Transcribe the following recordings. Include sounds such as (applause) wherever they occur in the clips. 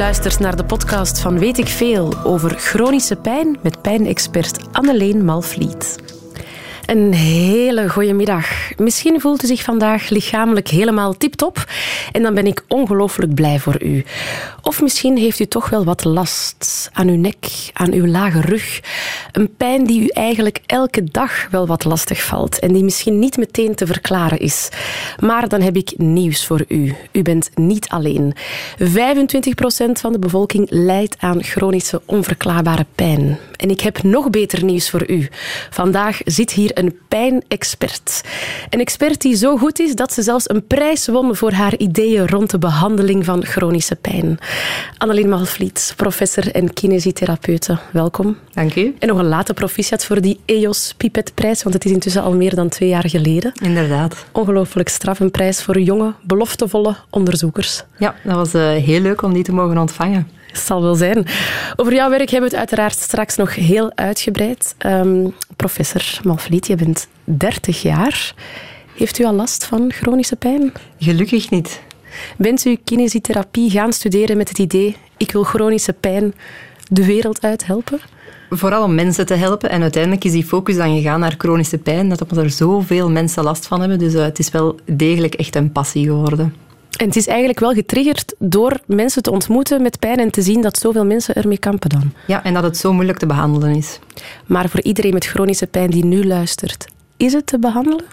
luistert naar de podcast van Weet ik Veel over chronische pijn met pijnexpert Anneleen Malvliet. Een hele goede middag. Misschien voelt u zich vandaag lichamelijk helemaal tip-top en dan ben ik ongelooflijk blij voor u. Of misschien heeft u toch wel wat last aan uw nek, aan uw lage rug. Een pijn die u eigenlijk elke dag wel wat lastig valt en die misschien niet meteen te verklaren is. Maar dan heb ik nieuws voor u. U bent niet alleen. 25% van de bevolking lijdt aan chronische onverklaarbare pijn. En ik heb nog beter nieuws voor u. Vandaag zit hier een pijnexpert. Een expert die zo goed is dat ze zelfs een prijs won voor haar ideeën rond de behandeling van chronische pijn. Annelien Malvliet, professor en kinesitherapeute. Welkom. Dank u. En nog een late proficiat voor die EOS Pipetprijs, want het is intussen al meer dan twee jaar geleden. Inderdaad. Ongelooflijk straf, een prijs voor jonge, beloftevolle onderzoekers. Ja, dat was uh, heel leuk om die te mogen ontvangen. Zal wel zijn. Over jouw werk hebben we het uiteraard straks nog heel uitgebreid. Um, professor Malvliet, je bent 30 jaar. Heeft u al last van chronische pijn? Gelukkig niet. Bent u kinesietherapie gaan studeren met het idee ik wil chronische pijn de wereld uit helpen? Vooral om mensen te helpen. En uiteindelijk is die focus dan gegaan naar chronische pijn, dat er zoveel mensen last van hebben. Dus uh, het is wel degelijk echt een passie geworden. En het is eigenlijk wel getriggerd door mensen te ontmoeten met pijn en te zien dat zoveel mensen ermee kampen dan. Ja, en dat het zo moeilijk te behandelen is. Maar voor iedereen met chronische pijn die nu luistert, is het te behandelen?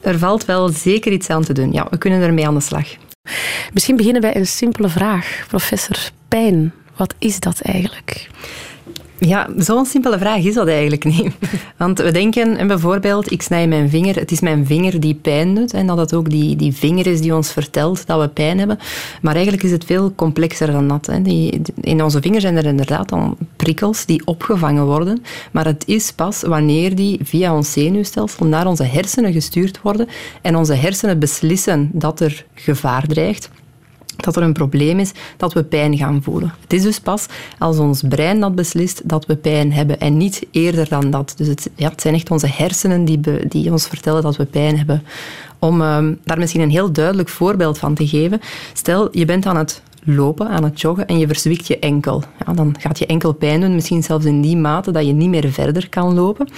Er valt wel zeker iets aan te doen. Ja, we kunnen ermee aan de slag. Misschien beginnen bij een simpele vraag. Professor, pijn, wat is dat eigenlijk? Ja, zo'n simpele vraag is dat eigenlijk niet. (laughs) Want we denken bijvoorbeeld, ik snij mijn vinger, het is mijn vinger die pijn doet. En dat het ook die, die vinger is die ons vertelt dat we pijn hebben. Maar eigenlijk is het veel complexer dan dat. Hè. Die, in onze vinger zijn er inderdaad dan prikkels die opgevangen worden. Maar het is pas wanneer die via ons zenuwstelsel naar onze hersenen gestuurd worden en onze hersenen beslissen dat er gevaar dreigt dat er een probleem is, dat we pijn gaan voelen. Het is dus pas als ons brein dat beslist dat we pijn hebben en niet eerder dan dat. Dus het, ja, het zijn echt onze hersenen die, die ons vertellen dat we pijn hebben. Om um, daar misschien een heel duidelijk voorbeeld van te geven. Stel, je bent aan het lopen, aan het joggen en je verzwikt je enkel. Ja, dan gaat je enkel pijn doen, misschien zelfs in die mate dat je niet meer verder kan lopen.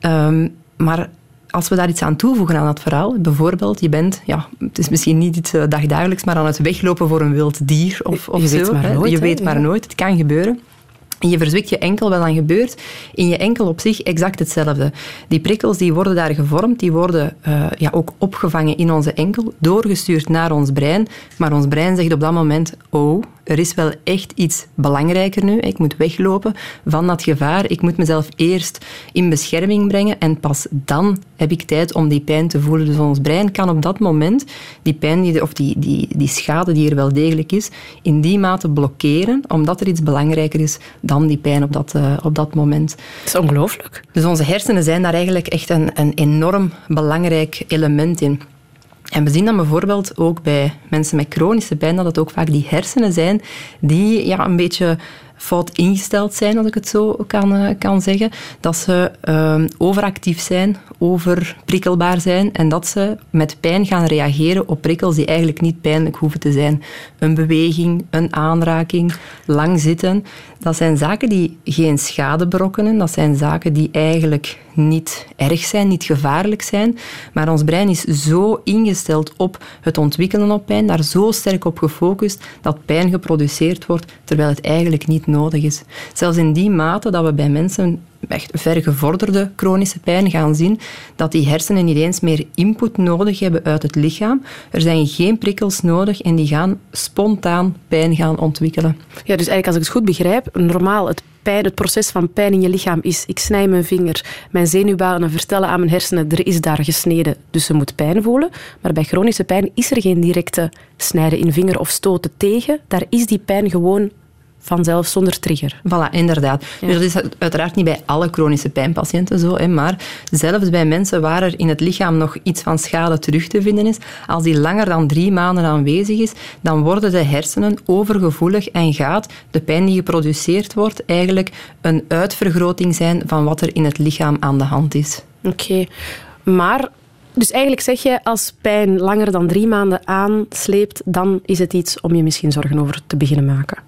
Um, maar als we daar iets aan toevoegen aan dat verhaal, bijvoorbeeld, je bent, ja, het is misschien niet iets eh, dagdagelijks, maar aan het weglopen voor een wild dier of, of je zo. Weet maar nooit, je weet maar nooit, het kan gebeuren. Je verzwikt je enkel, wat dan gebeurt in je enkel op zich exact hetzelfde. Die prikkels die worden daar gevormd, die worden uh, ja, ook opgevangen in onze enkel, doorgestuurd naar ons brein. Maar ons brein zegt op dat moment, oh, er is wel echt iets belangrijker nu. Ik moet weglopen van dat gevaar. Ik moet mezelf eerst in bescherming brengen en pas dan heb ik tijd om die pijn te voelen. Dus ons brein kan op dat moment die pijn die, of die, die, die schade die er wel degelijk is, in die mate blokkeren, omdat er iets belangrijker is dan die pijn op dat, uh, op dat moment. Dat is ongelooflijk. Dus onze hersenen zijn daar eigenlijk echt een, een enorm belangrijk element in. En we zien dan bijvoorbeeld ook bij mensen met chronische pijn dat het ook vaak die hersenen zijn die ja, een beetje fout ingesteld zijn, als ik het zo kan, uh, kan zeggen. Dat ze uh, overactief zijn, overprikkelbaar zijn en dat ze met pijn gaan reageren op prikkels die eigenlijk niet pijnlijk hoeven te zijn. Een beweging, een aanraking, lang zitten. Dat zijn zaken die geen schade berokkenen. Dat zijn zaken die eigenlijk niet erg zijn, niet gevaarlijk zijn. Maar ons brein is zo ingesteld op het ontwikkelen op pijn, daar zo sterk op gefocust, dat pijn geproduceerd wordt, terwijl het eigenlijk niet nodig is. Zelfs in die mate dat we bij mensen echt vergevorderde chronische pijn gaan zien, dat die hersenen niet eens meer input nodig hebben uit het lichaam. Er zijn geen prikkels nodig en die gaan spontaan pijn gaan ontwikkelen. Ja, dus eigenlijk als ik het goed begrijp, normaal het pijn, het proces van pijn in je lichaam is, ik snij mijn vinger, mijn zenuwbanen vertellen aan mijn hersenen, er is daar gesneden, dus ze moet pijn voelen. Maar bij chronische pijn is er geen directe snijden in vinger of stoten tegen. Daar is die pijn gewoon vanzelf zonder trigger. Voilà, inderdaad. Ja. Dus dat is uiteraard niet bij alle chronische pijnpatiënten zo, hè, maar zelfs bij mensen waar er in het lichaam nog iets van schade terug te vinden is, als die langer dan drie maanden aanwezig is, dan worden de hersenen overgevoelig en gaat de pijn die geproduceerd wordt eigenlijk een uitvergroting zijn van wat er in het lichaam aan de hand is. Oké, okay. maar Dus eigenlijk zeg je, als pijn langer dan drie maanden aansleept, dan is het iets om je misschien zorgen over te beginnen maken.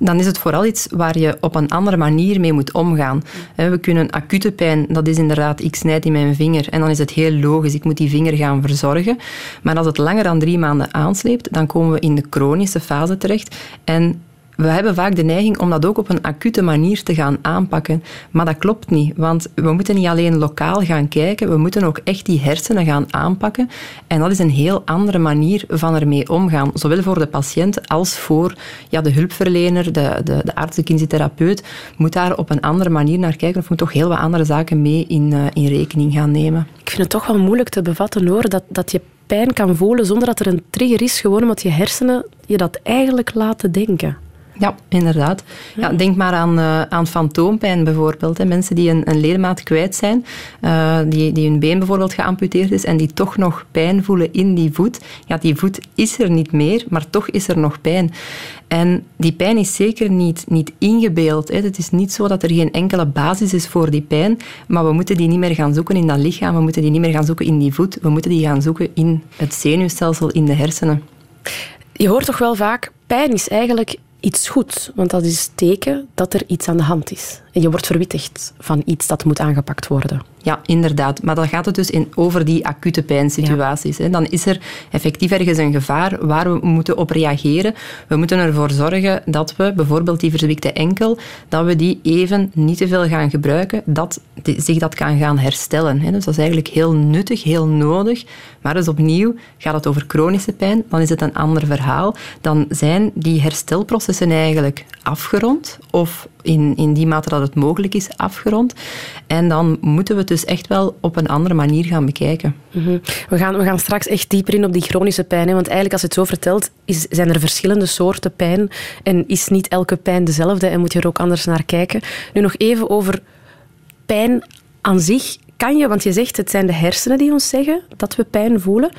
Dan is het vooral iets waar je op een andere manier mee moet omgaan. We kunnen acute pijn, dat is inderdaad, ik snijd in mijn vinger en dan is het heel logisch, ik moet die vinger gaan verzorgen. Maar als het langer dan drie maanden aansleept, dan komen we in de chronische fase terecht. En we hebben vaak de neiging om dat ook op een acute manier te gaan aanpakken. Maar dat klopt niet, want we moeten niet alleen lokaal gaan kijken, we moeten ook echt die hersenen gaan aanpakken. En dat is een heel andere manier van ermee omgaan. Zowel voor de patiënt als voor ja, de hulpverlener, de, de, de arts, de kinesitherapeut, moet daar op een andere manier naar kijken of moet toch heel wat andere zaken mee in, uh, in rekening gaan nemen. Ik vind het toch wel moeilijk te bevatten hoor, dat, dat je pijn kan voelen zonder dat er een trigger is, gewoon omdat je hersenen je dat eigenlijk laten denken. Ja, inderdaad. Ja, denk maar aan, uh, aan fantoompijn bijvoorbeeld. Hè. Mensen die een, een ledemaat kwijt zijn, uh, die, die hun been bijvoorbeeld geamputeerd is en die toch nog pijn voelen in die voet. Ja, die voet is er niet meer, maar toch is er nog pijn. En die pijn is zeker niet, niet ingebeeld. Hè. Het is niet zo dat er geen enkele basis is voor die pijn, maar we moeten die niet meer gaan zoeken in dat lichaam, we moeten die niet meer gaan zoeken in die voet, we moeten die gaan zoeken in het zenuwstelsel, in de hersenen. Je hoort toch wel vaak, pijn is eigenlijk iets goed, want dat is teken dat er iets aan de hand is. En je wordt verwittigd van iets dat moet aangepakt worden. Ja, inderdaad. Maar dan gaat het dus in, over die acute pijnsituaties. Ja. Dan is er effectief ergens een gevaar waar we moeten op reageren. We moeten ervoor zorgen dat we bijvoorbeeld die verzwikte enkel, dat we die even niet te veel gaan gebruiken, dat zich dat kan gaan herstellen. Dus dat is eigenlijk heel nuttig, heel nodig. Maar dus opnieuw, gaat het over chronische pijn, dan is het een ander verhaal. Dan zijn die herstelprocessen eigenlijk afgerond of in, in die mate dat het mogelijk is afgerond. En dan moeten we het dus echt wel op een andere manier gaan bekijken. Mhm. we, gaan, we gaan straks echt dieper in op die chronische pijn. Hè? Want eigenlijk, als je het zo vertelt, is, zijn er verschillende soorten pijn. En is niet elke pijn dezelfde en moet je er ook anders naar kijken. Nu nog even over pijn aan zich. Kan je, want je zegt het zijn de hersenen die ons zeggen dat we pijn voelen.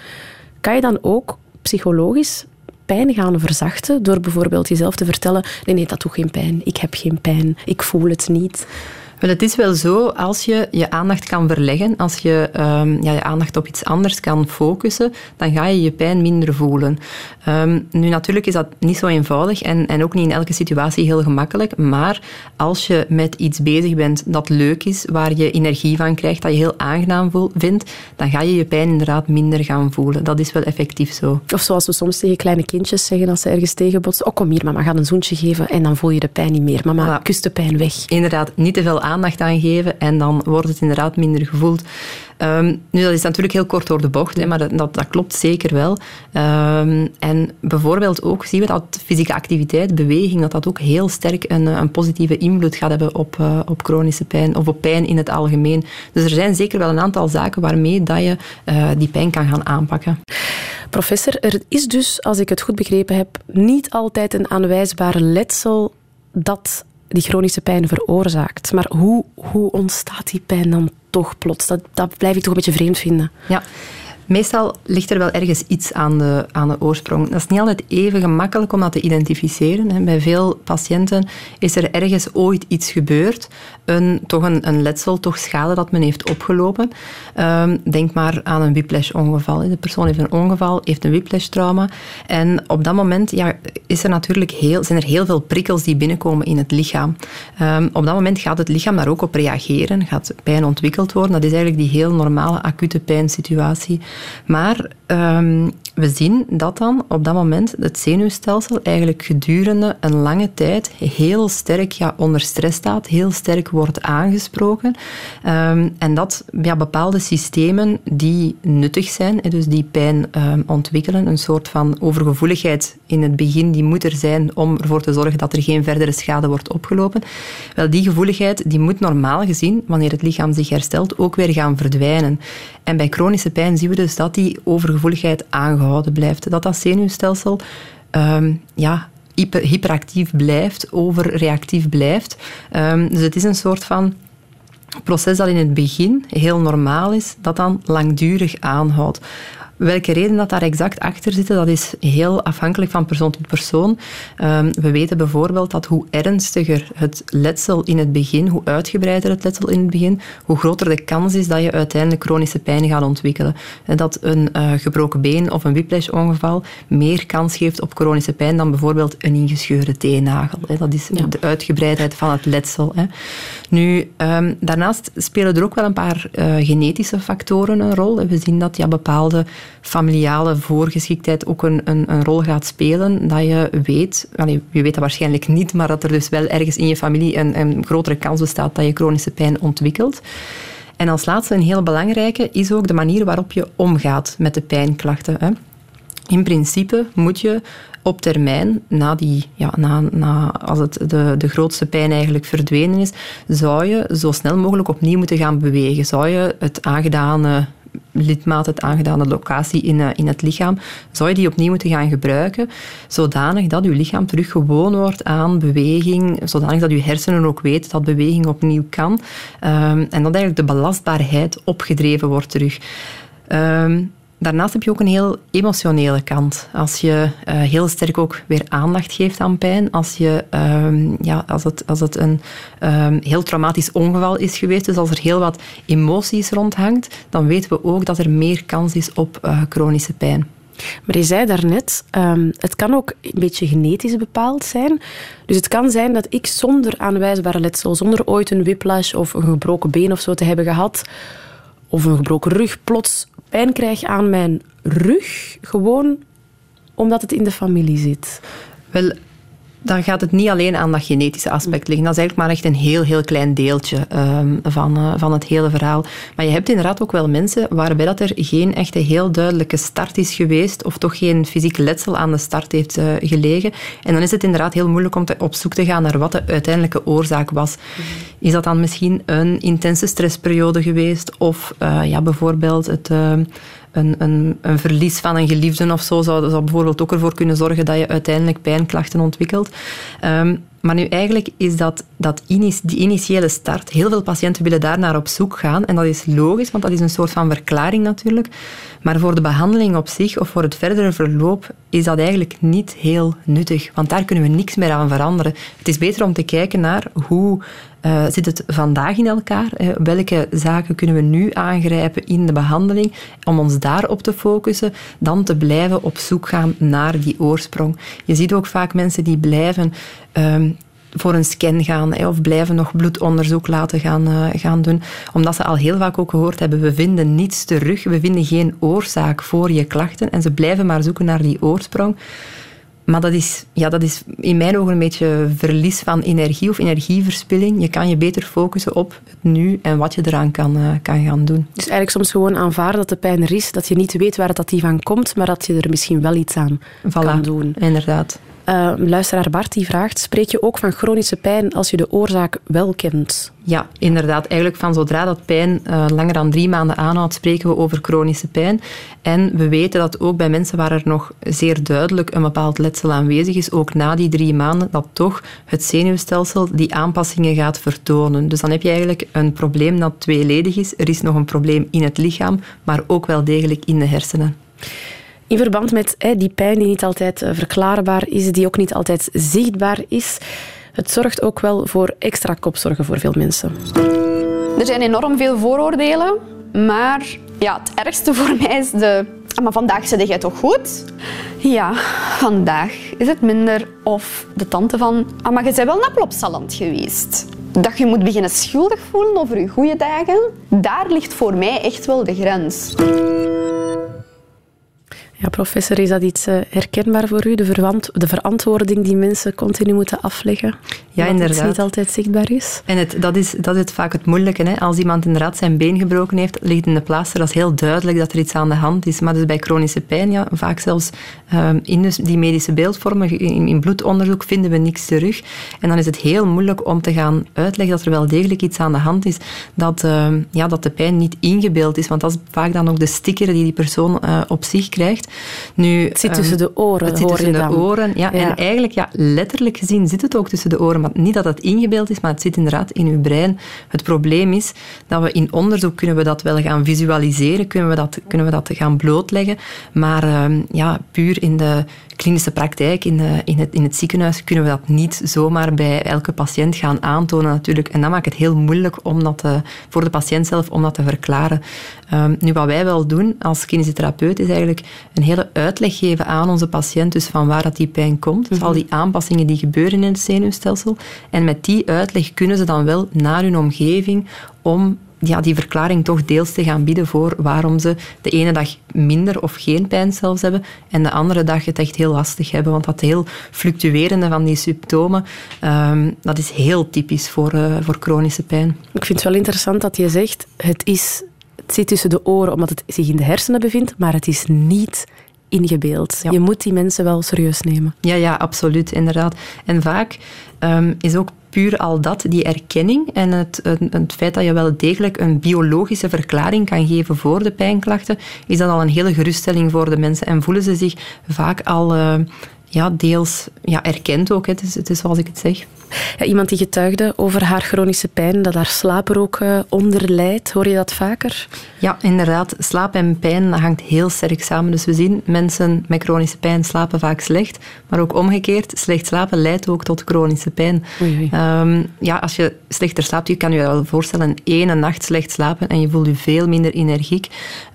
Kan je dan ook psychologisch pijn gaan verzachten door bijvoorbeeld jezelf te vertellen: nee, nee, dat doet geen pijn. Ik heb geen pijn. Ik voel het niet. Wel, het is wel zo, als je je aandacht kan verleggen, als je um, ja, je aandacht op iets anders kan focussen, dan ga je je pijn minder voelen. Um, nu, natuurlijk is dat niet zo eenvoudig en, en ook niet in elke situatie heel gemakkelijk, maar als je met iets bezig bent dat leuk is, waar je energie van krijgt, dat je heel aangenaam voelt, vindt, dan ga je je pijn inderdaad minder gaan voelen. Dat is wel effectief zo. Of zoals we soms tegen kleine kindjes zeggen als ze ergens tegenbotsen, oh kom hier mama, ga een zoentje geven en dan voel je de pijn niet meer. Mama, kus de pijn weg. Inderdaad, niet te veel aandacht aan geven en dan wordt het inderdaad minder gevoeld. Um, nu, dat is natuurlijk heel kort door de bocht, hè, maar dat, dat, dat, klopt zeker wel. Um, en bijvoorbeeld ook zien we dat fysieke activiteit, beweging, dat dat ook heel sterk een, een positieve invloed gaat hebben op, uh, op chronische pijn of op pijn in het algemeen. Dus er zijn zeker wel een aantal zaken waarmee dat je uh, die pijn kan gaan aanpakken. Professor, er is dus, als ik het goed begrepen heb, niet altijd een aanwijsbaar letsel dat die chronische pijn veroorzaakt. Maar hoe, hoe ontstaat die pijn dan toch plots? Dat, dat blijf ik toch een beetje vreemd vinden. Ja. Meestal ligt er wel ergens iets aan de, aan de oorsprong. Dat is niet altijd even gemakkelijk om dat te identificeren. Bij veel patiënten is er ergens ooit iets gebeurd. Een, toch een, een letsel, toch schade dat men heeft opgelopen. Um, denk maar aan een whiplash-ongeval. De persoon heeft een ongeval, heeft een whiplash-trauma. En op dat moment ja, is er natuurlijk heel, zijn er heel veel prikkels die binnenkomen in het lichaam. Um, op dat moment gaat het lichaam daar ook op reageren, gaat pijn ontwikkeld worden. Dat is eigenlijk die heel normale acute pijnsituatie. Maar um, we zien dat dan op dat moment het zenuwstelsel eigenlijk gedurende een lange tijd heel sterk ja, onder stress staat, heel sterk wordt aangesproken. Um, en dat ja, bepaalde systemen die nuttig zijn, dus die pijn um, ontwikkelen, een soort van overgevoeligheid in het begin, die moet er zijn om ervoor te zorgen dat er geen verdere schade wordt opgelopen. Wel, die gevoeligheid die moet normaal gezien, wanneer het lichaam zich herstelt, ook weer gaan verdwijnen. En bij chronische pijn zien we dus dat die overgevoeligheid aangehouden blijft. Dat dat zenuwstelsel um, ja, hyper, hyperactief blijft, overreactief blijft. Um, dus het is een soort van proces dat in het begin heel normaal is, dat dan langdurig aanhoudt. Welke reden dat daar exact achter zitten, dat is heel afhankelijk van persoon tot persoon. Ehm, we weten bijvoorbeeld dat hoe ernstiger het letsel in het begin, hoe uitgebreider het letsel in het begin, hoe groter de kans is dat je uiteindelijk chronische pijn gaat ontwikkelen. En dat een uh, gebroken been of een whiplash-ongeval meer kans geeft op chronische pijn dan bijvoorbeeld een ingescheurde teennagel. Dat is de uitgebreidheid van het letsel. Nu, ehm, daarnaast spelen er ook wel een paar uh, genetische factoren een rol. We zien dat ja, bepaalde familiale voorgeschiktheid ook een, een, een rol gaat spelen. Dat je weet, je weet dat waarschijnlijk niet, maar dat er dus wel ergens in je familie een, een grotere kans bestaat dat je chronische pijn ontwikkelt. En als laatste, een heel belangrijke, is ook de manier waarop je omgaat met de pijnklachten. Hè. In principe moet je op termijn, na die, ja, na, na, als het de, de grootste pijn eigenlijk verdwenen is, zou je zo snel mogelijk opnieuw moeten gaan bewegen. Zou je het aangedane lidmaat, het aangedane locatie in, eh, in het lichaam, zou je die opnieuw moeten gaan gebruiken, zodanig dat je lichaam terug gewoon wordt aan beweging, zodanig dat je hersenen ook weten dat beweging opnieuw kan um, en dat eigenlijk de belastbaarheid opgedreven wordt terug. Um, Daarnaast heb je ook een heel emotionele kant. Als je uh, heel sterk ook weer aandacht geeft aan pijn, als, je, uh, ja, als, het, als het een uh, heel traumatisch ongeval is geweest, dus als er heel wat emoties rondhangt, dan weten we ook dat er meer kans is op uh, chronische pijn. Maar je zei daarnet, um, het kan ook een beetje genetisch bepaald zijn. Dus het kan zijn dat ik zonder aanwijsbare letsel, zonder ooit een whiplash of een gebroken been of zo te hebben gehad, of een gebroken rug, plots pijn krijg aan mijn rug, gewoon omdat het in de familie zit? Wel, dan gaat het niet alleen aan dat genetische aspect liggen. Dat is eigenlijk maar echt een heel, heel klein deeltje um, van, uh, van het hele verhaal. Maar je hebt inderdaad ook wel mensen waarbij dat er geen echte heel duidelijke start is geweest of toch geen fysiek letsel aan de start heeft uh, gelegen. En dan is het inderdaad heel moeilijk om te, op zoek te gaan naar wat de uiteindelijke oorzaak was. Is dat dan misschien een intense stressperiode geweest of uh, ja, bijvoorbeeld het een, een, een, verlies van een geliefde of zo zou, zou bijvoorbeeld ook ervoor kunnen zorgen dat je uiteindelijk pijnklachten ontwikkelt. Um, maar nu eigenlijk is dat, dat die initiële start, heel veel patiënten willen daar naar op zoek gaan. En dat is logisch, want dat is een soort van verklaring natuurlijk. Maar voor de behandeling op zich of voor het verdere verloop is dat eigenlijk niet heel nuttig. Want daar kunnen we niks meer aan veranderen. Het is beter om te kijken naar hoe uh, zit het vandaag in elkaar? Uh, welke zaken kunnen we nu aangrijpen in de behandeling om ons daarop te focussen, dan te blijven op zoek gaan naar die oorsprong. Je ziet ook vaak mensen die blijven um, voor een scan gaan of blijven nog bloedonderzoek laten gaan, uh, gaan doen. Omdat ze al heel vaak ook gehoord hebben, we vinden niets terug, we vinden geen oorzaak voor je klachten en ze blijven maar zoeken naar die oorsprong. Maar dat is, ja, dat is in mijn ogen een beetje verlies van energie of energieverspilling. Je kan je beter focussen op het nu en wat je eraan kan, uh, kan gaan doen. Dus eigenlijk soms gewoon aanvaarden dat de pijn er is, dat je niet weet waar dat die van komt, maar dat je er misschien wel iets aan voilà, kan doen. Inderdaad. Uh, luisteraar Bart die vraagt, spreek je ook van chronische pijn als je de oorzaak wel kent? Ja, inderdaad. Eigenlijk van zodra dat pijn uh, langer dan drie maanden aanhoudt, spreken we over chronische pijn. En we weten dat ook bij mensen waar er nog zeer duidelijk een bepaald letsel aanwezig is, ook na die drie maanden, dat toch het zenuwstelsel die aanpassingen gaat vertonen. Dus dan heb je eigenlijk een probleem dat tweeledig is. Er is nog een probleem in het lichaam, maar ook wel degelijk in de hersenen. In verband met die pijn die niet altijd eh, verklaarbaar is, die ook niet altijd zichtbaar is, het zorgt ook wel voor extra kopzorgen voor veel mensen. Er zijn enorm veel vooroordelen, maar ja, het ergste voor (laughs) mij is de... Ah, maar vandaag zit jij toch goed? Ja, vandaag is het minder. Of de tante van... Ah, maar je bent wel naar Plopsaland geweest. Dat je moet beginnen schuldig voelen over je goede dagen, daar ligt voor mij echt wel de grens. Ja, professor, is dat iets uh, herkenbaar voor u? De, de, verantwoording die mensen continu moeten afleggen? Ja, inderdaad. Het niet altijd zichtbaar is. En het, dat, is, dat is vaak het moeilijke. Hè? Als iemand inderdaad zijn been gebroken heeft, ligt in de plaaster, dat is heel duidelijk dat er iets aan de hand is. Maar dus bij chronische pijn, ja, vaak zelfs um, in dus die medische beeldvormen, in, in, bloedonderzoek, vinden we niks terug. En dan is het heel moeilijk om te gaan uitleggen dat er wel degelijk iets aan de hand is, dat, uh, ja, dat de pijn niet ingebeeld is. Want dat is vaak dan ook de sticker die die persoon uh, op zich krijgt. Gezegd. Nu, het zit tussen ehm, de oren, Het zit tussen de oren, ja, En eigenlijk, ja, letterlijk gezien zit het ook tussen de oren. Maar niet dat het ingebeeld is, maar het zit inderdaad in uw brein. Het probleem is dat we in onderzoek kunnen we dat wel gaan visualiseren, kunnen we dat, kunnen we dat gaan blootleggen. Maar ehm, ja, puur in de klinische praktijk, in, de, in, het, in het ziekenhuis, kunnen we dat niet zomaar bij elke patiënt gaan aantonen natuurlijk. En dat maakt het heel moeilijk om dat te, voor de patiënt zelf om dat te verklaren. Um, nu, wat wij wel doen als kinesietherapeut is eigenlijk een hele uitleg geven aan onze patiënt, dus van waar dat die pijn komt. Dus al die aanpassingen die gebeuren in het zenuwstelsel. En met die uitleg kunnen ze dan wel naar hun omgeving om ja, die verklaring toch deels te gaan bieden voor waarom ze de ene dag minder of geen pijn zelfs hebben en de andere dag het echt heel lastig hebben. Want dat heel fluctuerende van die symptomen, um, dat is heel typisch voor, uh, voor chronische pijn. Ik vind het wel interessant dat je zegt, het, is, het zit tussen de oren omdat het zich in de hersenen bevindt, maar het is niet ingebeeld. Je moet die mensen wel serieus nemen. Ja, ja, absoluut, inderdaad. En vaak um, is ook puur al dat, die erkenning en het, het, feit dat je wel degelijk een biologische verklaring kan geven voor de pijnklachten, is dat al een hele geruststelling voor de mensen en voelen ze zich vaak al uh, ja, deels ja, erkend ook. Het is, het is zoals ik het zeg. Ja, iemand die getuigde over haar chronische pijn, dat haar slaap er ook uh, onder lijdt. Hoor je dat vaker? Ja, inderdaad. Slaap en pijn dat hangt heel sterk samen. Dus we zien mensen met chronische pijn slapen vaak slecht. Maar ook omgekeerd, slecht slapen leidt ook tot chronische pijn. Um, ja, als je slechter slaapt, je kan je wel voorstellen, één nacht slecht slapen en je voelt je veel minder energiek.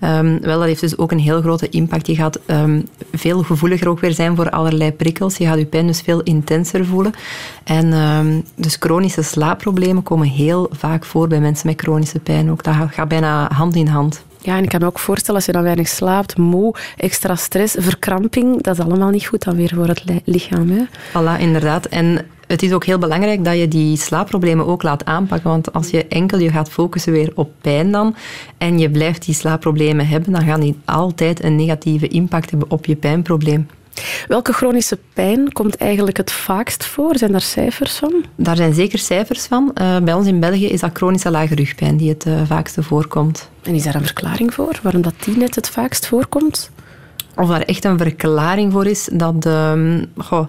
Um, wel, dat heeft dus ook een heel grote impact. Je gaat um, veel gevoeliger ook weer zijn voor allerlei prikkels. Je gaat je pijn dus veel intenser voelen. En Ehm, dus chronische slaapproblemen komen heel vaak voor bij mensen met chronische pijn ook. Dat gaat bijna hand in hand. Ja, en ik kan me ook voorstellen, als je dan weinig slaapt, moe, extra stress, verkramping, dat is allemaal niet goed dan weer voor het lichaam. Hè? Voilà, inderdaad. En het is ook heel belangrijk dat je die slaapproblemen ook laat aanpakken. Want als je enkel je gaat focussen weer op pijn dan en je blijft die slaapproblemen hebben, dan gaan die altijd een negatieve impact hebben op je pijnprobleem. Welke chronische pijn komt eigenlijk het vaakst voor? Zijn daar cijfers van? Daar zijn zeker cijfers van. Uh, bij ons in België is dat chronische lage rugpijn die het uh, vaakste voorkomt. En is daar een verklaring voor waarom dat die net het vaakst voorkomt? Of daar echt een verklaring voor is dat de, goh,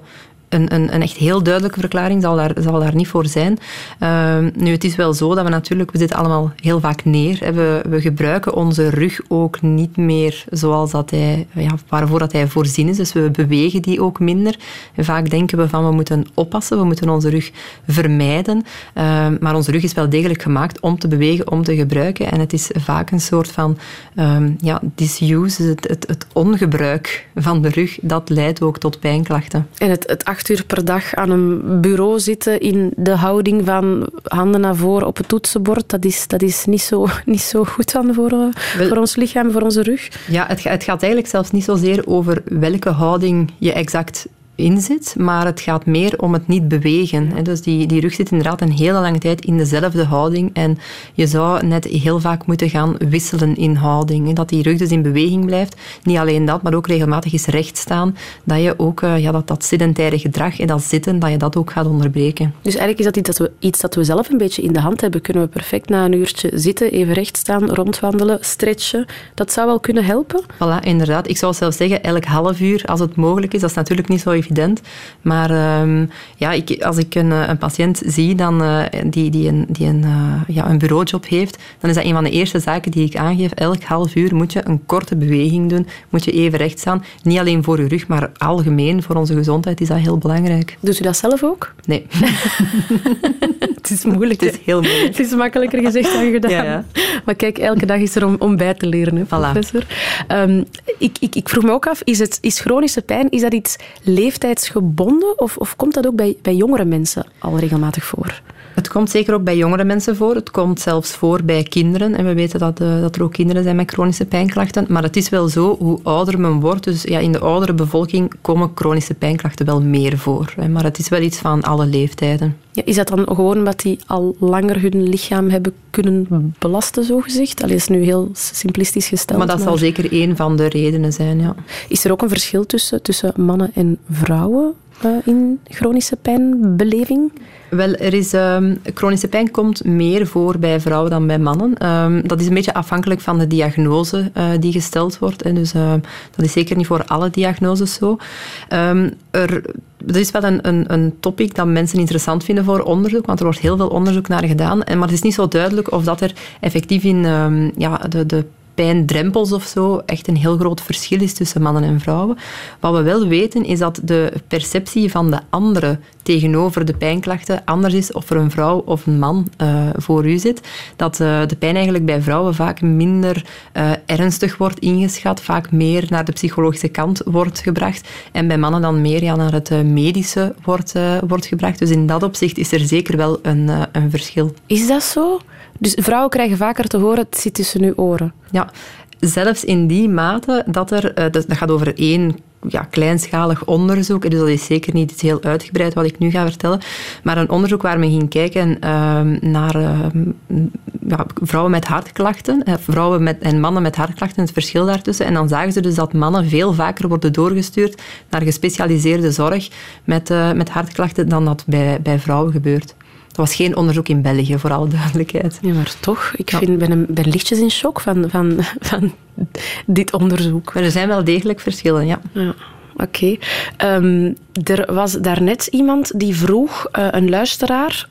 een, een, een, echt heel duidelijke verklaring zal daar, zal daar niet voor zijn. Uh, nu, het is wel zo dat we natuurlijk, we zitten allemaal heel vaak neer. We, we gebruiken onze rug ook niet meer zoals dat hij, ja, waarvoor dat hij voorzien is. Dus we bewegen die ook minder. Vaak denken we van, we moeten oppassen, we moeten onze rug vermijden. Uh, maar onze rug is wel degelijk gemaakt om te bewegen, om te gebruiken. En het is vaak een soort van um, ja, disuse, het, het, het, ongebruik van de rug, dat leidt ook tot pijnklachten. En het, het acht uur per dag aan een bureau zitten in de houding van handen naar voren op het toetsenbord, dat is, dat is niet, zo, (laughs) niet zo goed dan voor, eh, voor ons lichaam, voor onze rug. Ja, het, het gaat eigenlijk zelfs niet zozeer over welke houding je exact in zit, maar het gaat meer om het niet bewegen. Dus die, die rug zit inderdaad een hele lange tijd in dezelfde houding en je zou net heel vaak moeten gaan wisselen in houding. Dat die rug dus in beweging blijft. Niet alleen dat, maar ook regelmatig eens recht staan. Dat je ook eh, ja, dat, dat sedentaire gedrag en dat zitten, dat je dat ook gaat onderbreken. Dus eigenlijk is dat iets dat, we, iets dat we zelf een beetje in de hand hebben. Kunnen we perfect na een uurtje zitten, even recht staan, rondwandelen, stretchen. Dat zou wel kunnen helpen? Voilà, inderdaad. Ik zou zelfs zeggen, elk half uur, als het mogelijk is. Dat is natuurlijk niet zo evident. Maar um, ja, ik, als ik een, eh, een patiënt zie dan, uh, die, die, een, die een, uh, ja, een bureaujob heeft, dan is dat een van de eerste zaken die ik aangeef. Elk half uur moet je een korte beweging doen, moet je even recht staan. Niet alleen voor je rug, maar algemeen voor onze gezondheid is dat heel belangrijk. Doet u dat zelf ook? Nee. (laughs) het is moeilijk. Het is heel moeilijk. Het is makkelijker gezegd dan gedaan. Ja, ja. Maar kijk, elke dag is er om, om bij te leren, hè, professor. Um, ik, ik, ik vroeg me ook af, is, het, is chronische pijn, is dat iets leeftijdsgebonden of, of komt dat ook bij, bij jongere mensen al regelmatig voor? Het komt zeker ook bij jongere mensen voor. Het komt zelfs voor bij kinderen. En we weten dat, uh, dat er ook kinderen zijn met chronische pijnklachten. Maar het is wel zo, hoe ouder men wordt, dus ja, in de oudere bevolking komen chronische pijnklachten wel meer voor. Hè. Maar het is wel iets van alle leeftijden. Ja, is dat dan gewoon omdat die al langer hun lichaam hebben kunnen belasten, zogezegd? Allee, is nu heel simplistisch gesteld. Maar dat maar... zal zeker één van de redenen zijn, ja. Is er ook een verschil tussen, tussen mannen en vrouwen? In chronische pijnbeleving? Wel, er is, um, chronische pijn komt meer voor bij vrouwen dan bij mannen. Um, dat is een beetje afhankelijk van de diagnose uh, die gesteld wordt. Hè. Dus uh, dat is zeker niet voor alle diagnoses zo. Um, er, dat is wel een, een, een topic dat mensen interessant vinden voor onderzoek, want er wordt heel veel onderzoek naar gedaan. En, maar het is niet zo duidelijk of dat er effectief in ja, de, de pijndrempels of zo echt een heel groot verschil is tussen mannen en vrouwen. Wat we wel weten is dat de perceptie van de andere tegenover de pijnklachten anders is of er een vrouw of een man uh, voor u zit. Dat uh, de pijn eigenlijk bij vrouwen vaak minder uh, ernstig wordt ingeschat, vaak meer naar de psychologische kant wordt gebracht en bij mannen dan meer ja, naar het medische wordt, wordt gebracht. Dus in dat opzicht is er zeker wel een, een verschil. Is dat zo? Dus vrouwen krijgen vaker te horen, het zit tussen uw oren. Ja, zelfs in die mate dat er, dat gaat over één ja, kleinschalig onderzoek, dus dat is zeker niet heel uitgebreid wat ik nu ga vertellen, maar een onderzoek waar men ging kijken uh, naar ja, vrouwen met hartklachten, eh, vrouwen met, en mannen met hartklachten, het verschil daartussen. En dan zagen ze dus dat mannen veel vaker worden doorgestuurd naar gespecialiseerde zorg met, uh, met hartklachten dan dat bij, bij vrouwen gebeurt. Dat was geen onderzoek in België, voor alle duidelijkheid. Ja, maar toch, ik vind, ben, ben lichtjes in shock van, van, van dit onderzoek. Maar er zijn wel degelijk verschillen, ja. ja. Oké. Okay. Um, ehm, er was daarnet iemand die vroeg, uh, een luisteraar,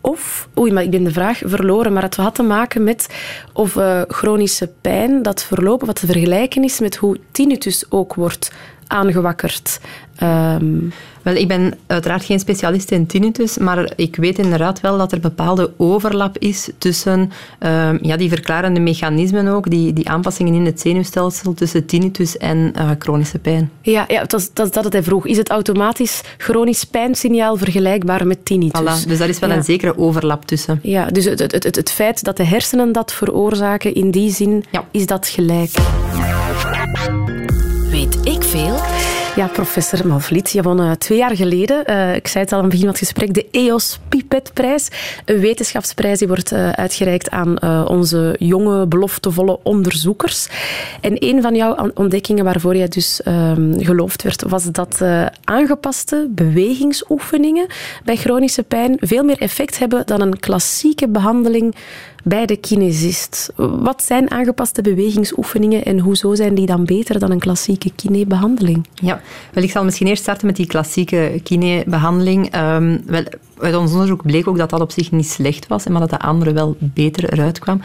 of, oei, maar ik ben de vraag verloren, maar het had te maken met of uh, chronische pijn, dat verlopen, wat te vergelijken is met hoe tinnitus ook wordt aangewakkerd. Um, wel, ik ben uiteraard geen specialist in tinnitus, maar ik weet inderdaad wel dat er bepaalde overlap is tussen uh, ja, die verklarende mechanismen ook, die, die aanpassingen in het zenuwstelsel tussen tinnitus en uh, chronische pijn. Ja, ja dat, is, dat is dat het hij vroeg. Is het automatisch chronisch pijnsignaal vergelijkbaar met tinnitus? Voilà, dus daar is wel ja. een zekere overlap tussen. Ja, dus het, het, het, het feit dat de hersenen dat veroorzaken, in die zin ja. is dat gelijk. Weet ik veel? Ja, professor Malvliet, je won uh, twee jaar geleden, uh, ik zei het al aan het begin van het gesprek, de EOS Pipetprijs. Een wetenschapsprijs die wordt uh, uitgereikt aan onze jonge, beloftevolle onderzoekers. En een van jouw ontdekkingen waarvoor jij dus ehm, geloofd werd, was dat aangepaste bewegingsoefeningen bij chronische pijn veel meer effect hebben dan een klassieke behandeling bij de kinesist. Wat zijn aangepaste bewegingsoefeningen en hoezo zijn die dan beter dan een klassieke kinebehandeling? Ja, wel, ik zal misschien eerst starten met die klassieke kinebehandeling. Um, wel, uit ons onderzoek bleek ook dat dat op zich niet slecht was, maar dat de andere wel beter eruit kwam.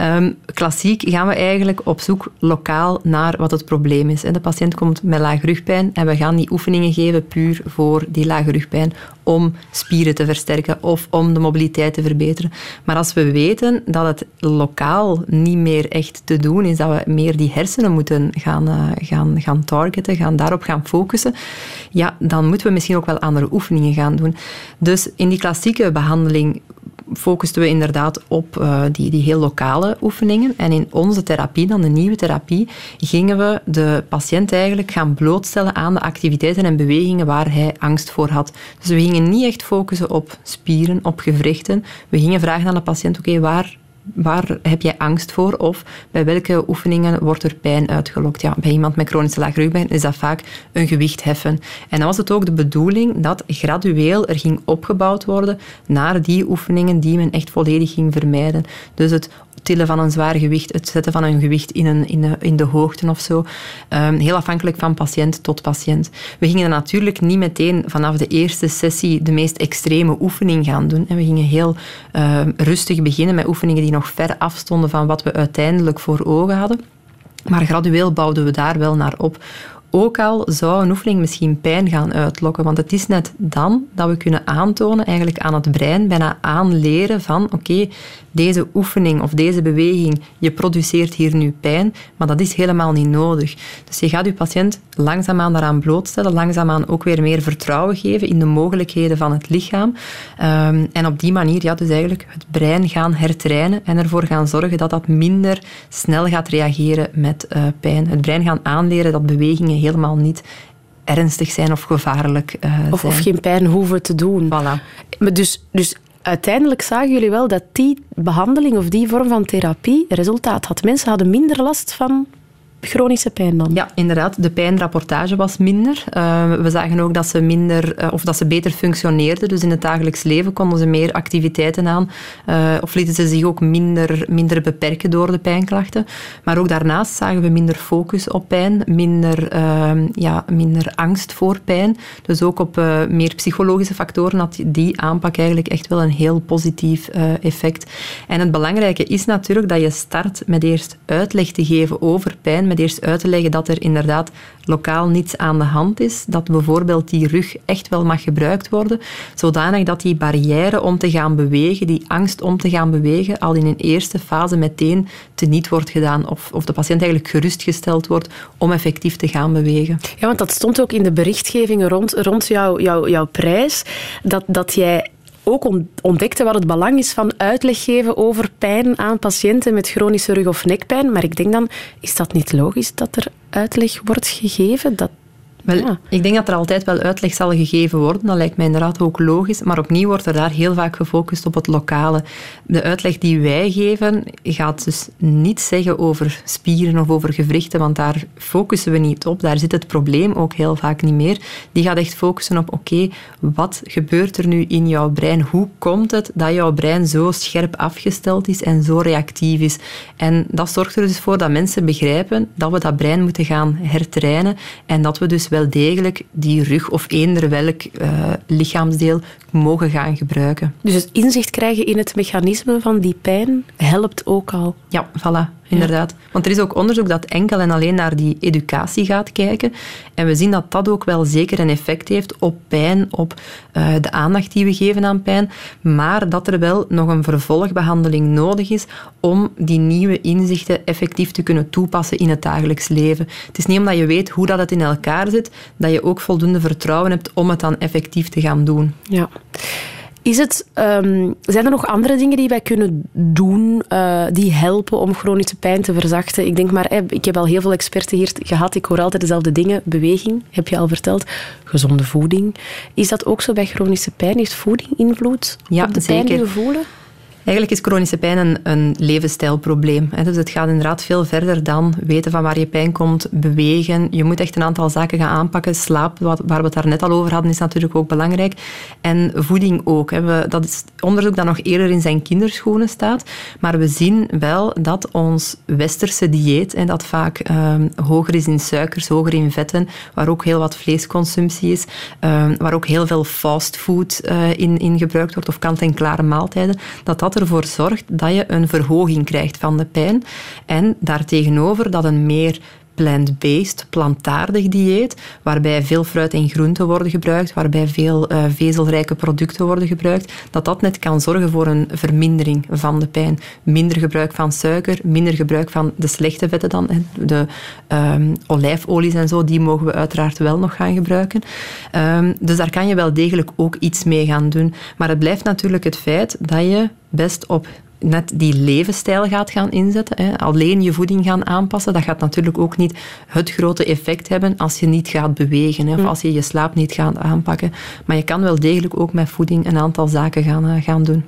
Um, klassiek gaan we eigenlijk op zoek lokaal naar wat het probleem is. De patiënt komt met lage rugpijn en we gaan die oefeningen geven puur voor die lage rugpijn om spieren te versterken of om de mobiliteit te verbeteren. Maar als we weten dat het lokaal niet meer echt te doen is, dat we meer die hersenen moeten gaan, uh, gaan, gaan targeten, gaan daarop gaan focussen, ja, dan moeten we misschien ook wel andere oefeningen gaan doen. Dus in die klassieke behandeling focusten we inderdaad op uh, die, die heel lokale oefeningen. En in onze therapie, dan de nieuwe therapie, gingen we de patiënt eigenlijk gaan blootstellen aan de activiteiten en bewegingen waar hij angst voor had. Dus we gingen niet echt focussen op spieren, op gewrichten. We gingen vragen aan de patiënt, oké, waar waar heb jij angst voor? Of bij welke oefeningen wordt er pijn uitgelokt? Ja, bij iemand met chronische laagrugpijn is dat vaak een gewicht heffen. En dan was het ook de bedoeling dat gradueel er ging opgebouwd worden naar die oefeningen die men echt volledig ging vermijden. Dus het tillen van een zwaar gewicht, het zetten van een gewicht in, een, in, de, in de hoogte of zo. Um, heel afhankelijk van patiënt tot patiënt. We gingen natuurlijk niet meteen vanaf de eerste sessie de meest extreme oefening gaan doen. En we gingen heel um, rustig beginnen met oefeningen die nog ver afstonden van wat we uiteindelijk voor ogen hadden. Maar gradueel bouwden we daar wel naar op. Ook al zou een oefening misschien pijn gaan uitlokken, want het is net dan dat we kunnen aantonen, eigenlijk aan het brein, bijna aanleren van oké, deze oefening of deze beweging, je produceert hier nu pijn, maar dat is helemaal niet nodig. Dus je gaat je patiënt langzaamaan daaraan blootstellen, langzaamaan ook weer meer vertrouwen geven in de mogelijkheden van het lichaam. Um, en op die manier ja, dus eigenlijk het brein gaan hertrainen en ervoor gaan zorgen dat dat minder snel gaat reageren met uh, pijn. Het brein gaan aanleren dat bewegingen helemaal niet ernstig zijn of gevaarlijk uh, of, zijn. Of geen pijn hoeven te doen. Voilà. Maar dus, dus uiteindelijk zagen jullie wel dat die behandeling of die vorm van therapie resultaat had. Mensen hadden minder last van chronische pijn dan? Ja, inderdaad. De pijnrapportage was minder. Uh, we zagen ook dat ze, minder, uh, of dat ze beter functioneerden. Dus in het dagelijks leven konden ze meer activiteiten aan. Uh, of lieten ze zich ook minder, minder beperken door de pijnklachten. Maar ook daarnaast zagen we minder focus op pijn, minder, ehm, ja, minder angst voor pijn. Dus ook op meer psychologische factoren had die aanpak eigenlijk echt wel een heel positief effect. En het belangrijke is natuurlijk dat je start met eerst uitleg te geven over pijn, eerst uit te leggen dat er inderdaad lokaal niets aan de hand is, dat bijvoorbeeld die rug echt wel mag gebruikt worden, zodanig dat die barrière om te gaan bewegen, die angst om te gaan bewegen, al in een eerste fase meteen teniet wordt gedaan of, of de patiënt eigenlijk gerustgesteld wordt om effectief te gaan bewegen. Ja, want dat stond ook in de berichtgevingen rond, rond jouw, jouw, jouw prijs, dat, dat jij ook ontdekte wat het belang is van uitleg geven over pijn aan patiënten met chronische rug- of nekpijn. Maar ik denk dan, is dat niet logisch dat er uitleg wordt gegeven? Dat, wel, Ik denk dat er altijd wel uitleg zal gegeven worden. Dat lijkt mij inderdaad ook logisch. Maar opnieuw wordt er daar heel vaak gefocust op het lokale. De uitleg die wij geven gaat dus niet zeggen over spieren of over gewrichten, want daar focussen we niet op. Daar zit het probleem ook heel vaak niet meer. Die gaat echt focussen op, oké, wat gebeurt er nu in jouw brein? Hoe komt het dat jouw brein zo scherp afgesteld is en zo reactief is? En dat zorgt er dus voor dat mensen begrijpen dat we dat brein moeten gaan hertrainen en dat we dus wel degelijk die rug of eender welk uh, lichaamsdeel mogen gaan gebruiken. Dus het inzicht krijgen in het mechanisme van die pijn helpt ook al? Ja, voilà inderdaad. Want er is ook onderzoek dat enkel en alleen naar die educatie gaat kijken. En we zien dat dat ook wel zeker een effect heeft op pijn, op uh, de aandacht die we geven aan pijn. Maar dat er wel nog een vervolgbehandeling nodig is om die nieuwe inzichten effectief te kunnen toepassen in het dagelijks leven. Het is niet omdat je weet hoe dat het in elkaar zit, dat je ook voldoende vertrouwen hebt om het dan effectief te gaan doen. Ja. Is het, um, zijn er nog andere dingen die wij kunnen doen uh, die helpen om chronische pijn te verzachten? Ik denk maar, ik heb al heel veel experten hier gehad. Ik hoor altijd dezelfde dingen. Beweging, heb je al verteld. Gezonde voeding. Is dat ook zo bij chronische pijn? Heeft voeding invloed ja, op de zeker. pijn die we voelen? Eigenlijk is chronische pijn een, een levensstijlprobleem. Dus het gaat inderdaad veel verder dan weten van waar je pijn komt, bewegen. Je moet echt een aantal zaken gaan aanpakken. Slaap, waar we het daar net al over hadden, is natuurlijk ook belangrijk. En voeding ook. Dat is onderzoek dat nog eerder in zijn kinderschoenen staat. Maar we zien wel dat ons westerse dieet, dat vaak ehm, hoger is in suikers, hoger in vetten, waar ook heel wat vleesconsumptie is, ehm, waar ook heel veel fastfood uh, in, in gebruikt wordt, of kant-en-klare maaltijden, dat dat ervoor zorgt dat je een verhoging krijgt van de pijn. En daartegenover dat een meer plant-based, plantaardig dieet, waarbij veel fruit en groenten worden gebruikt, waarbij veel uh, vezelrijke producten worden gebruikt, dat dat net kan zorgen voor een vermindering van de pijn. Minder gebruik van suiker, minder gebruik van de slechte vetten dan, de um, olijfolies en zo, die mogen we uiteraard wel nog gaan gebruiken. Um, dus daar kan je wel degelijk ook iets mee gaan doen. Maar het blijft natuurlijk het feit dat je best op net die levensstijl gaat gaan inzetten. Hè. Alleen je voeding gaan aanpassen, dat gaat natuurlijk ook niet het grote effect hebben als je niet gaat bewegen hè, of hm. als je je slaap niet gaat aanpakken. Maar je kan wel degelijk ook met voeding een aantal zaken gaan, uh, gaan doen.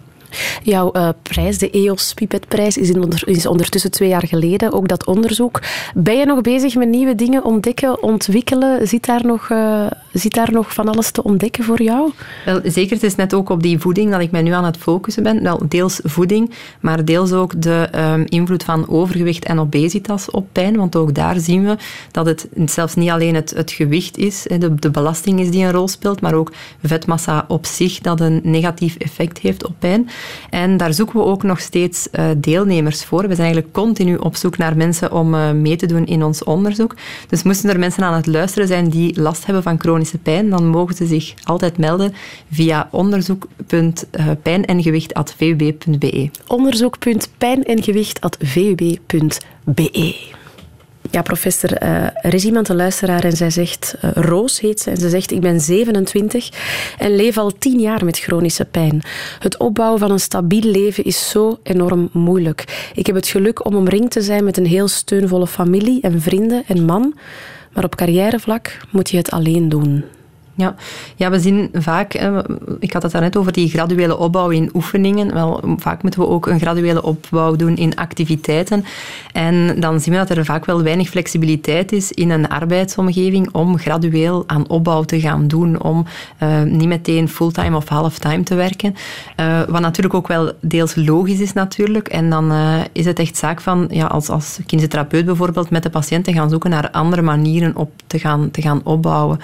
Jouw uh, prijs, de EOS Pipetprijs, is, onder, is ondertussen twee jaar geleden. Ook dat onderzoek. Ben je nog bezig met nieuwe dingen ontdekken, ontwikkelen? Zit daar nog, uh, zit daar nog van alles te ontdekken voor jou? Wel, zeker. Het is net ook op die voeding dat ik mij nu aan het focussen ben. Wel, deels voeding, maar deels ook de um, invloed van overgewicht en obesitas op pijn. Want ook daar zien we dat het zelfs niet alleen het, het gewicht is, de, de belasting is die een rol speelt, maar ook vetmassa op zich dat een negatief effect heeft op pijn. En daar zoeken we ook nog steeds uh, deelnemers voor. We zijn eigenlijk continu op zoek naar mensen om uh, mee te doen in ons onderzoek. Dus moesten er mensen aan het luisteren zijn die last hebben van chronische pijn, dan mogen ze zich altijd melden via onderzoek.pijnengewicht.vub.be. Onderzoek.pijnengewicht.vub.be ja, professor, er is iemand, een luisteraar, en zij zegt, uh, Roos heet ze, en ze zegt, ik ben 27 en leef al 10 jaar met chronische pijn. Het opbouwen van een stabiel leven is zo enorm moeilijk. Ik heb het geluk om omringd te zijn met een heel steunvolle familie en vrienden en man, maar op carrièrevlak moet je het alleen doen. Ja. ja, we zien vaak, ik had het daarnet over die graduele opbouw in oefeningen. Wel, vaak moeten we ook een graduele opbouw doen in activiteiten. En dan zien we dat er vaak wel weinig flexibiliteit is in een arbeidsomgeving om gradueel aan opbouw te gaan doen, om uh, niet meteen fulltime of halftime te werken. Uh, wat natuurlijk ook wel deels logisch is natuurlijk. En dan uh, is het echt zaak van, ja, als, als bijvoorbeeld, met de patiënt te gaan zoeken naar andere manieren op te gaan, te gaan opbouwen.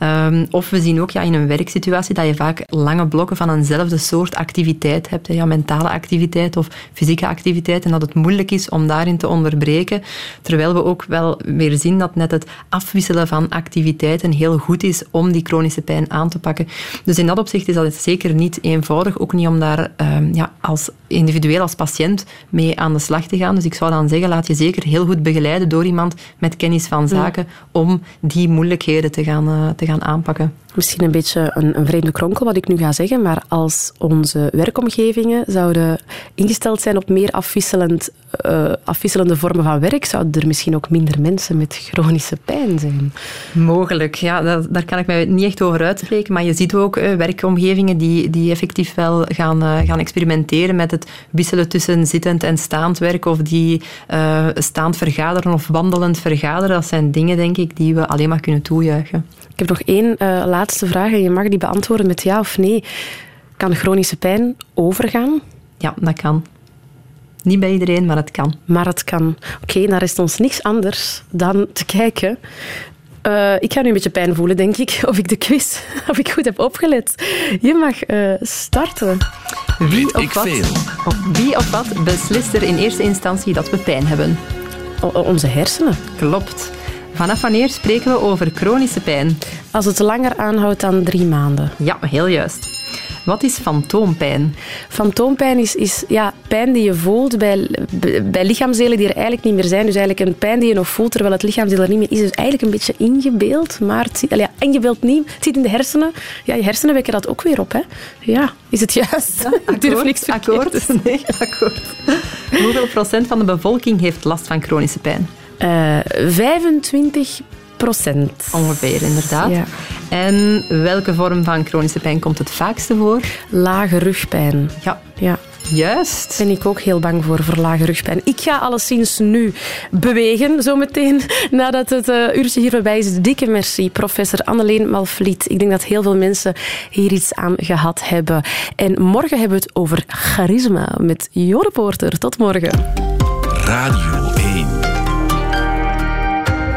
Um, of we zien ook ja, in een werksituatie dat je vaak lange blokken van eenzelfde soort activiteit hebt. Ja, mentale activiteit of fysieke activiteit. En dat het moeilijk is om daarin te onderbreken. Terwijl we ook wel weer zien dat net het afwisselen van activiteiten heel goed is om die chronische pijn aan te pakken. Dus in dat opzicht is dat zeker niet eenvoudig. Ook niet om daar um, ja, als individueel, als patiënt mee aan de slag te gaan. Dus ik zou dan zeggen, laat je zeker heel goed begeleiden door iemand met kennis van zaken om die moeilijkheden te gaan, uh, te gaan aanpakken Danke. Misschien een beetje een, een, vreemde kronkel wat ik nu ga zeggen, maar als onze werkomgevingen zouden ingesteld zijn op meer afwisselend, uh, afwisselende vormen van werk, zouden er misschien ook minder mensen met chronische pijn zijn. Mogelijk, ja, dat, daar kan ik mij niet echt over uitspreken, maar je ziet ook uh, werkomgevingen die, die effectief wel gaan, uh, gaan experimenteren met het wisselen tussen zittend en staand werk of die staand vergaderen of wandelend vergaderen. Dat zijn dingen, denk ik, die we alleen maar kunnen toejuichen. Ik heb nog één uh, laatste vraag en je mag die beantwoorden met ja of nee. Kan chronische pijn overgaan? Ja, dat kan. Niet bij iedereen, maar het kan. Maar het kan. Oké, okay, dan rest ons niks anders dan te kijken. Uh, ik ga nu een beetje pijn voelen, denk ik, of ik de quiz (laughs) of ik goed heb opgelet. Je mag uh, starten. Wie of, wat, of wie of wat beslist er in eerste instantie dat we pijn hebben? O onze hersenen. Klopt. Vanaf wanneer spreken we over chronische pijn? Als het langer aanhoudt dan drie maanden. Ja, heel juist. Wat is fantoompijn? Fantoompijn is, is ja, pijn die je voelt bij, bij lichaamsdelen die er eigenlijk niet meer zijn. Dus eigenlijk een pijn die je nog voelt terwijl het lichaamsdeel er niet meer is. Dus eigenlijk een beetje ingebeeld. Maar het zit, ja, ingebeeld niet. Het zit in de hersenen. Ja, je hersenen wekken dat ook weer op. Hè. Ja, is het juist? Ja, (laughs) akkoord, durf niks akkoord. (laughs) Nee, akkoord. Hoeveel procent van de bevolking heeft last van chronische pijn? Uh, eh, 25 procent. Ongeveer, inderdaad. Ja. En welke vorm van chronische pijn komt het vaakste voor? Lage rugpijn. Ja. ja. Juist. Ben ik ook heel bang voor, voor lage rugpijn. Ik ga alleszins nu bewegen, zometeen, (laughs) nadat het uh, uurtje hier voorbij is. Dikke merci, professor Anneleen Malvliet. Ik denk dat heel veel mensen hier iets aan gehad hebben. En morgen hebben we het over charisma met Jore Poorter. Tot morgen. Radio 1.